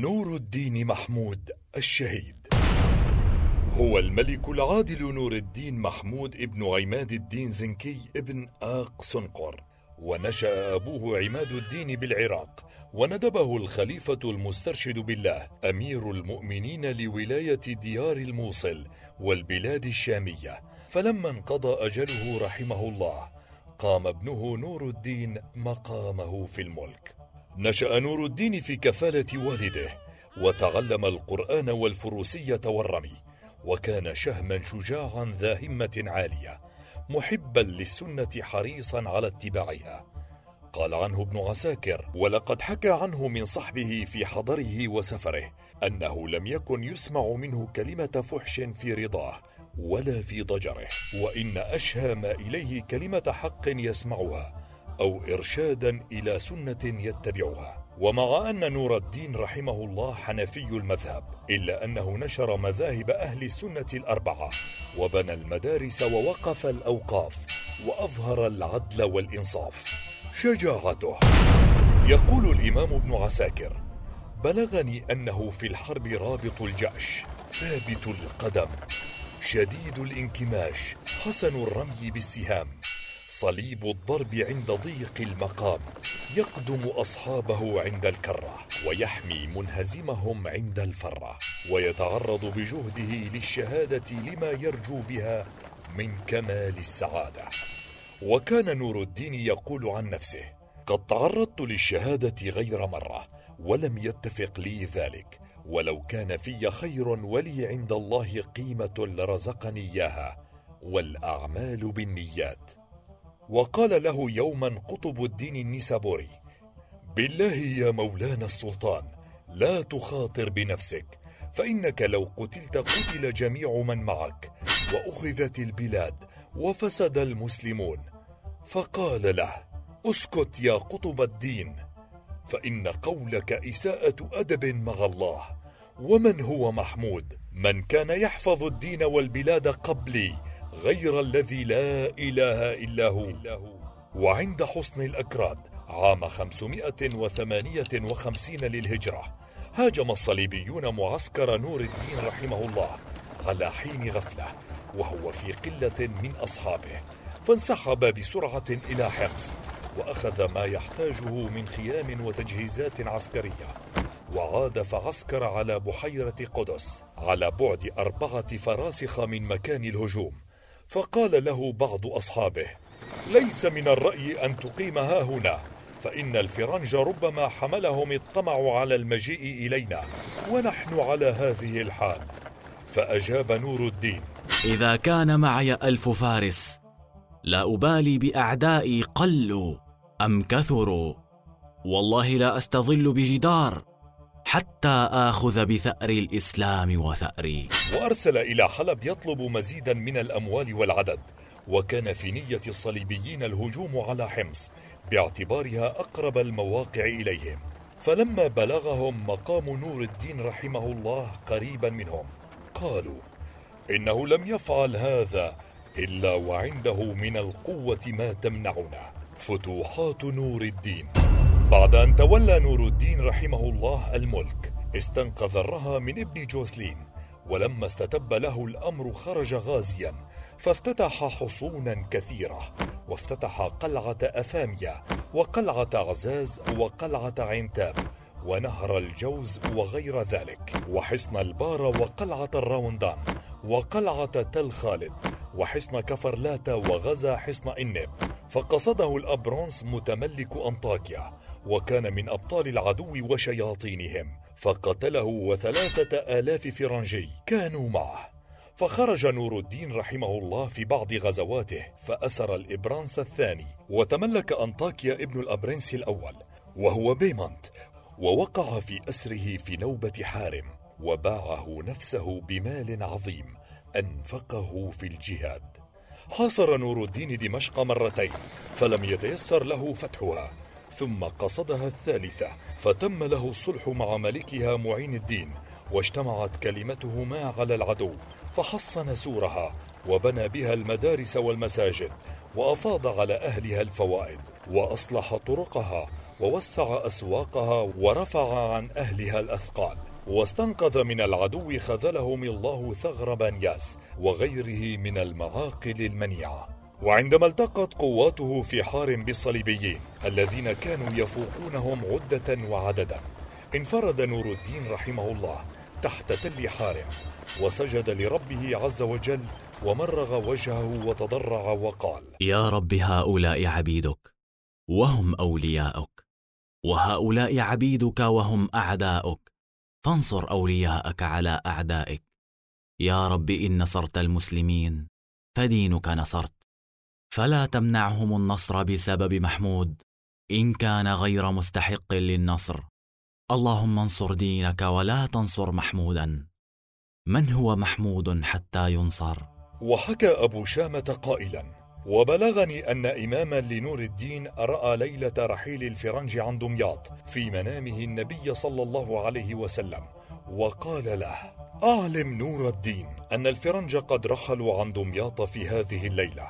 نور الدين محمود الشهيد. هو الملك العادل نور الدين محمود ابن عماد الدين زنكي ابن آق سنقر ونشأ أبوه عماد الدين بالعراق وندبه الخليفة المسترشد بالله أمير المؤمنين لولاية ديار الموصل والبلاد الشامية. فلما انقضى أجله رحمه الله قام ابنه نور الدين مقامه في الملك. نشأ نور الدين في كفالة والده وتعلم القرآن والفروسية والرمي وكان شهما شجاعا ذا همة عالية محبا للسنة حريصا على اتباعها. قال عنه ابن عساكر ولقد حكى عنه من صحبه في حضره وسفره أنه لم يكن يسمع منه كلمة فحش في رضاه ولا في ضجره وإن أشهى ما إليه كلمة حق يسمعها أو إرشادا إلى سنة يتبعها. ومع أن نور الدين رحمه الله حنفي المذهب إلا أنه نشر مذاهب أهل السنة الأربعة وبنى المدارس ووقف الأوقاف وأظهر العدل والإنصاف. شجاعته. يقول الإمام ابن عساكر بلغني أنه في الحرب رابط الجأش ثابت القدم شديد الانكماش حسن الرمي بالسهام صليب الضرب عند ضيق المقام يقدم أصحابه عند الكرة ويحمي منهزمهم عند الفرة ويتعرض بجهده للشهادة لما يرجو بها من كمال السعادة. وكان نور الدين يقول عن نفسه قد تعرضت للشهادة غير مرة ولم يتفق لي ذلك ولو كان في خير ولي عند الله قيمة لرزقني إياها والأعمال بالنيات. وقال له يوما قطب الدين النسابوري بالله يا مولانا السلطان لا تخاطر بنفسك فإنك لو قتلت قتل جميع من معك وأخذت البلاد وفسد المسلمون. فقال له اسكت يا قطب الدين فإن قولك إساءة أدب مع الله ومن هو محمود؟ من كان يحفظ الدين والبلاد قبلي غير الذي لا إله إلا هو. وعند حصن الأكراد عام 558 للهجرة هاجم الصليبيون معسكر نور الدين رحمه الله على حين غفلة وهو في قلة من أصحابه فانسحب بسرعة إلى حمص وأخذ ما يحتاجه من خيام وتجهيزات عسكرية وعاد فعسكر على بحيرة قدس على بعد أربعة فراسخ من مكان الهجوم. فقال له بعض أصحابه ليس من الرأي أن تقيم ها هنا فإن الفرنج ربما حملهم الطمع على المجيء إلينا ونحن على هذه الحال. فأجاب نور الدين إذا كان معي ألف فارس لا أبالي بأعدائي قلوا أم كثروا والله لا أستظل بجدار حتى آخذ بثأر الإسلام وثأري. وأرسل إلى حلب يطلب مزيدا من الأموال والعدد وكان في نية الصليبيين الهجوم على حمص باعتبارها أقرب المواقع إليهم. فلما بلغهم مقام نور الدين رحمه الله قريبا منهم قالوا إنه لم يفعل هذا إلا وعنده من القوة ما تمنعنا. فتوحات نور الدين. بعد أن تولى نور الدين رحمه الله الملك استنقذ الرها من ابن جوسلين ولما استتب له الأمر خرج غازيا فافتتح حصونا كثيرة وافتتح قلعة أفاميا وقلعة عزاز وقلعة عنتاب ونهر الجوز وغير ذلك وحصن البار وقلعة الراوندان وقلعة تل خالد وحصن كفرلاتا وغزا حصن إنب فقصده الأبرونس متملك أنطاكيا وكان من أبطال العدو وشياطينهم فقتله وثلاثة آلاف فرنجي كانوا معه. فخرج نور الدين رحمه الله في بعض غزواته فأسر الإبرانس الثاني وتملك أنطاكيا ابن الأبرنس الأول وهو بيمنت ووقع في أسره في نوبة حارم وباعه نفسه بمال عظيم أنفقه في الجهاد. حاصر نور الدين دمشق مرتين فلم يتيسر له فتحها ثم قصدها الثالثة فتم له الصلح مع ملكها معين الدين واجتمعت كلمتهما على العدو فحصن سورها وبنى بها المدارس والمساجد وأفاض على أهلها الفوائد وأصلح طرقها ووسع أسواقها ورفع عن أهلها الأثقال. واستنقذ من العدو خذلهم الله ثغر بانياس وغيره من المعاقل المنيعة. وعندما التقت قواته في حار بالصليبيين الذين كانوا يفوقونهم عدة وعددا انفرد نور الدين رحمه الله تحت تل حارم وسجد لربه عز وجل ومرغ وجهه وتضرع وقال يا رب هؤلاء عبيدك وهم أولياؤك وهؤلاء عبيدك وهم أعداؤك فانصر أولياءك على أعدائك. يا رب إن نصرت المسلمين فدينك نصرت. فلا تمنعهم النصر بسبب محمود إن كان غير مستحق للنصر. اللهم انصر دينك ولا تنصر محمودا. من هو محمود حتى ينصر؟ وحكى أبو شامة قائلا وبلغني أن إماما لنور الدين رأى ليلة رحيل الفرنج عن دمياط في منامه النبي صلى الله عليه وسلم وقال له أعلم نور الدين أن الفرنج قد رحلوا عن دمياط في هذه الليلة.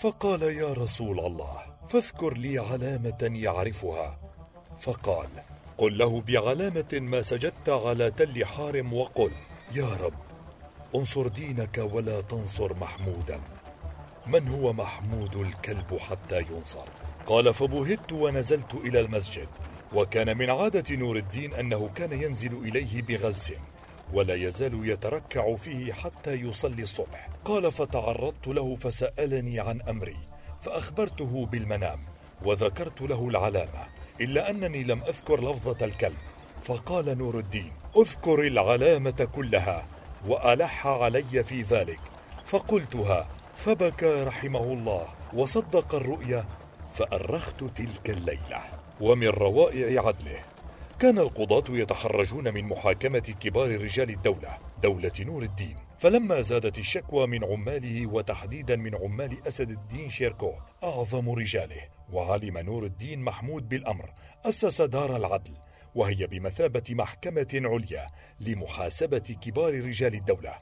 فقال يا رسول الله فاذكر لي علامة يعرفها. فقال قل له بعلامة ما سجدت على تل حارم وقل يا رب انصر دينك ولا تنصر محمودا. من هو محمود الكلب حتى ينصر؟ قال فبهت ونزلت إلى المسجد وكان من عادة نور الدين أنه كان ينزل إليه بغلس ولا يزال يتركع فيه حتى يصلي الصبح. قال فتعرضت له فسألني عن أمري فأخبرته بالمنام وذكرت له العلامة إلا أنني لم أذكر لفظة الكلب. فقال نور الدين أذكر العلامة كلها وألح علي في ذلك فقلتها فبكى رحمه الله وصدق الرؤيا فأرخت تلك الليلة. ومن روائع عدله كان القضاة يتحرجون من محاكمة كبار رجال الدولة دولة نور الدين. فلما زادت الشكوى من عماله وتحديدا من عمال أسد الدين شيركو أعظم رجاله وعلم نور الدين محمود بالأمر أسس دار العدل وهي بمثابة محكمة عليا لمحاسبة كبار رجال الدولة.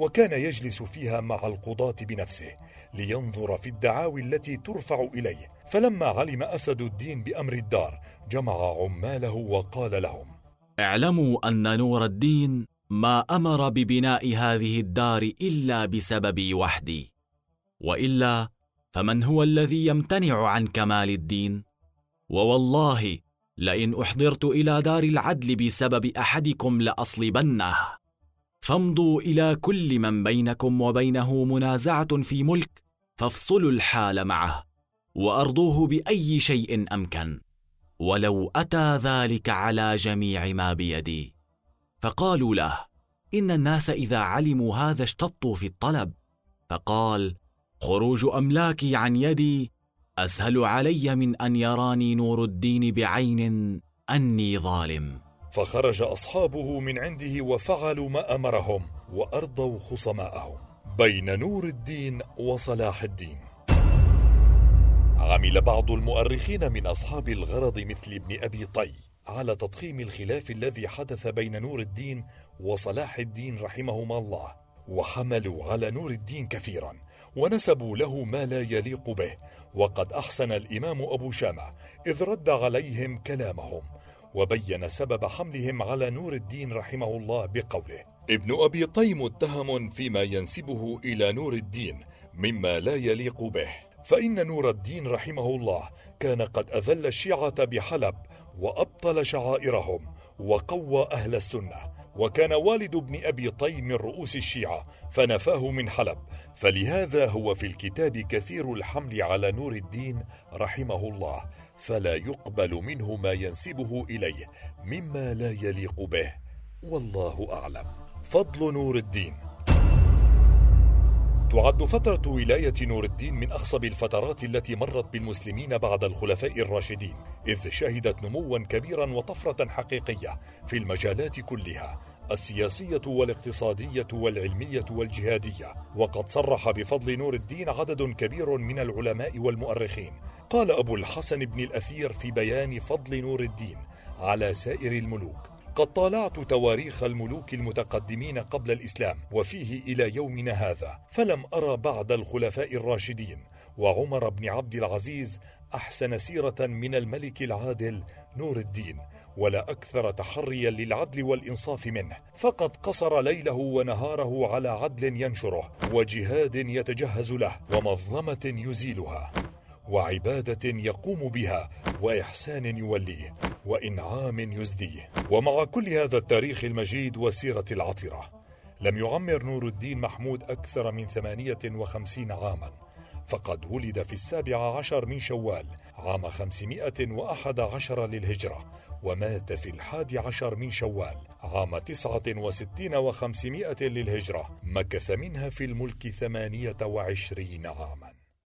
وكان يجلس فيها مع القضاة بنفسه لينظر في الدعاوي التي ترفع إليه. فلما علم أسد الدين بأمر الدار جمع عماله وقال لهم اعلموا أن نور الدين ما أمر ببناء هذه الدار إلا بسببي وحدي. وإلا فمن هو الذي يمتنع عن كمال الدين؟ ووالله لئن أحضرت إلى دار العدل بسبب أحدكم لأصلبنه. فامضوا إلى كل من بينكم وبينه منازعة في ملك فافصلوا الحال معه وأرضوه بأي شيء أمكن. ولو أتى ذلك على جميع ما بيدي فقالوا له إن الناس إذا علموا هذا اشتطوا في الطلب. فقال خروج أملاكي عن يدي أسهل علي من أن يراني نور الدين بعين أني ظالم. فخرج أصحابه من عنده وفعلوا ما أمرهم وأرضوا خصماءهم بين نور الدين وصلاح الدين. عمل بعض المؤرخين من أصحاب الغرض مثل ابن أبي طي على تضخيم الخلاف الذي حدث بين نور الدين وصلاح الدين رحمهما الله وحملوا على نور الدين كثيرا ونسبوا له ما لا يليق به وقد أحسن الإمام أبو شامة إذ رد عليهم كلامهم وبين سبب حملهم على نور الدين رحمه الله بقوله. ابن أبي طي متهم فيما ينسبه إلى نور الدين مما لا يليق به. فإن نور الدين رحمه الله كان قد أذل الشيعة بحلب وأبطل شعائرهم وقوى أهل السنة وكان والد ابن أبي طي من رؤوس الشيعة فنفاه من حلب. فلهذا هو في الكتاب كثير الحمل على نور الدين رحمه الله فلا يقبل منه ما ينسبه إليه مما لا يليق به. والله أعلم. فضل نور الدين. تعد فترة ولاية نور الدين من أخصب الفترات التي مرت بالمسلمين بعد الخلفاء الراشدين، إذ شهدت نموا كبيرا وطفرة حقيقية في المجالات كلها، السياسية والاقتصادية والعلمية والجهادية، وقد صرح بفضل نور الدين عدد كبير من العلماء والمؤرخين. قال أبو الحسن بن الأثير في بيان فضل نور الدين على سائر الملوك: قد طالعت تواريخ الملوك المتقدمين قبل الإسلام وفيه إلى يومنا هذا فلم أرى بعد الخلفاء الراشدين وعمر بن عبد العزيز أحسن سيرة من الملك العادل نور الدين ولا أكثر تحريا للعدل والإنصاف منه فقد قصر ليله ونهاره على عدل ينشره وجهاد يتجهز له ومظلمة يزيلها. وعبادة يقوم بها وإحسان يوليه وإنعام يزديه. ومع كل هذا التاريخ المجيد والسيرة العطرة لم يعمر نور الدين محمود أكثر من ثمانية وخمسين عاما. فقد ولد في السابع عشر من شوال عام خمسمائة وأحد عشر للهجرة ومات في الحادي عشر من شوال عام تسعة وستين وخمسمائة للهجرة مكث منها في الملك ثمانية وعشرين عاماً.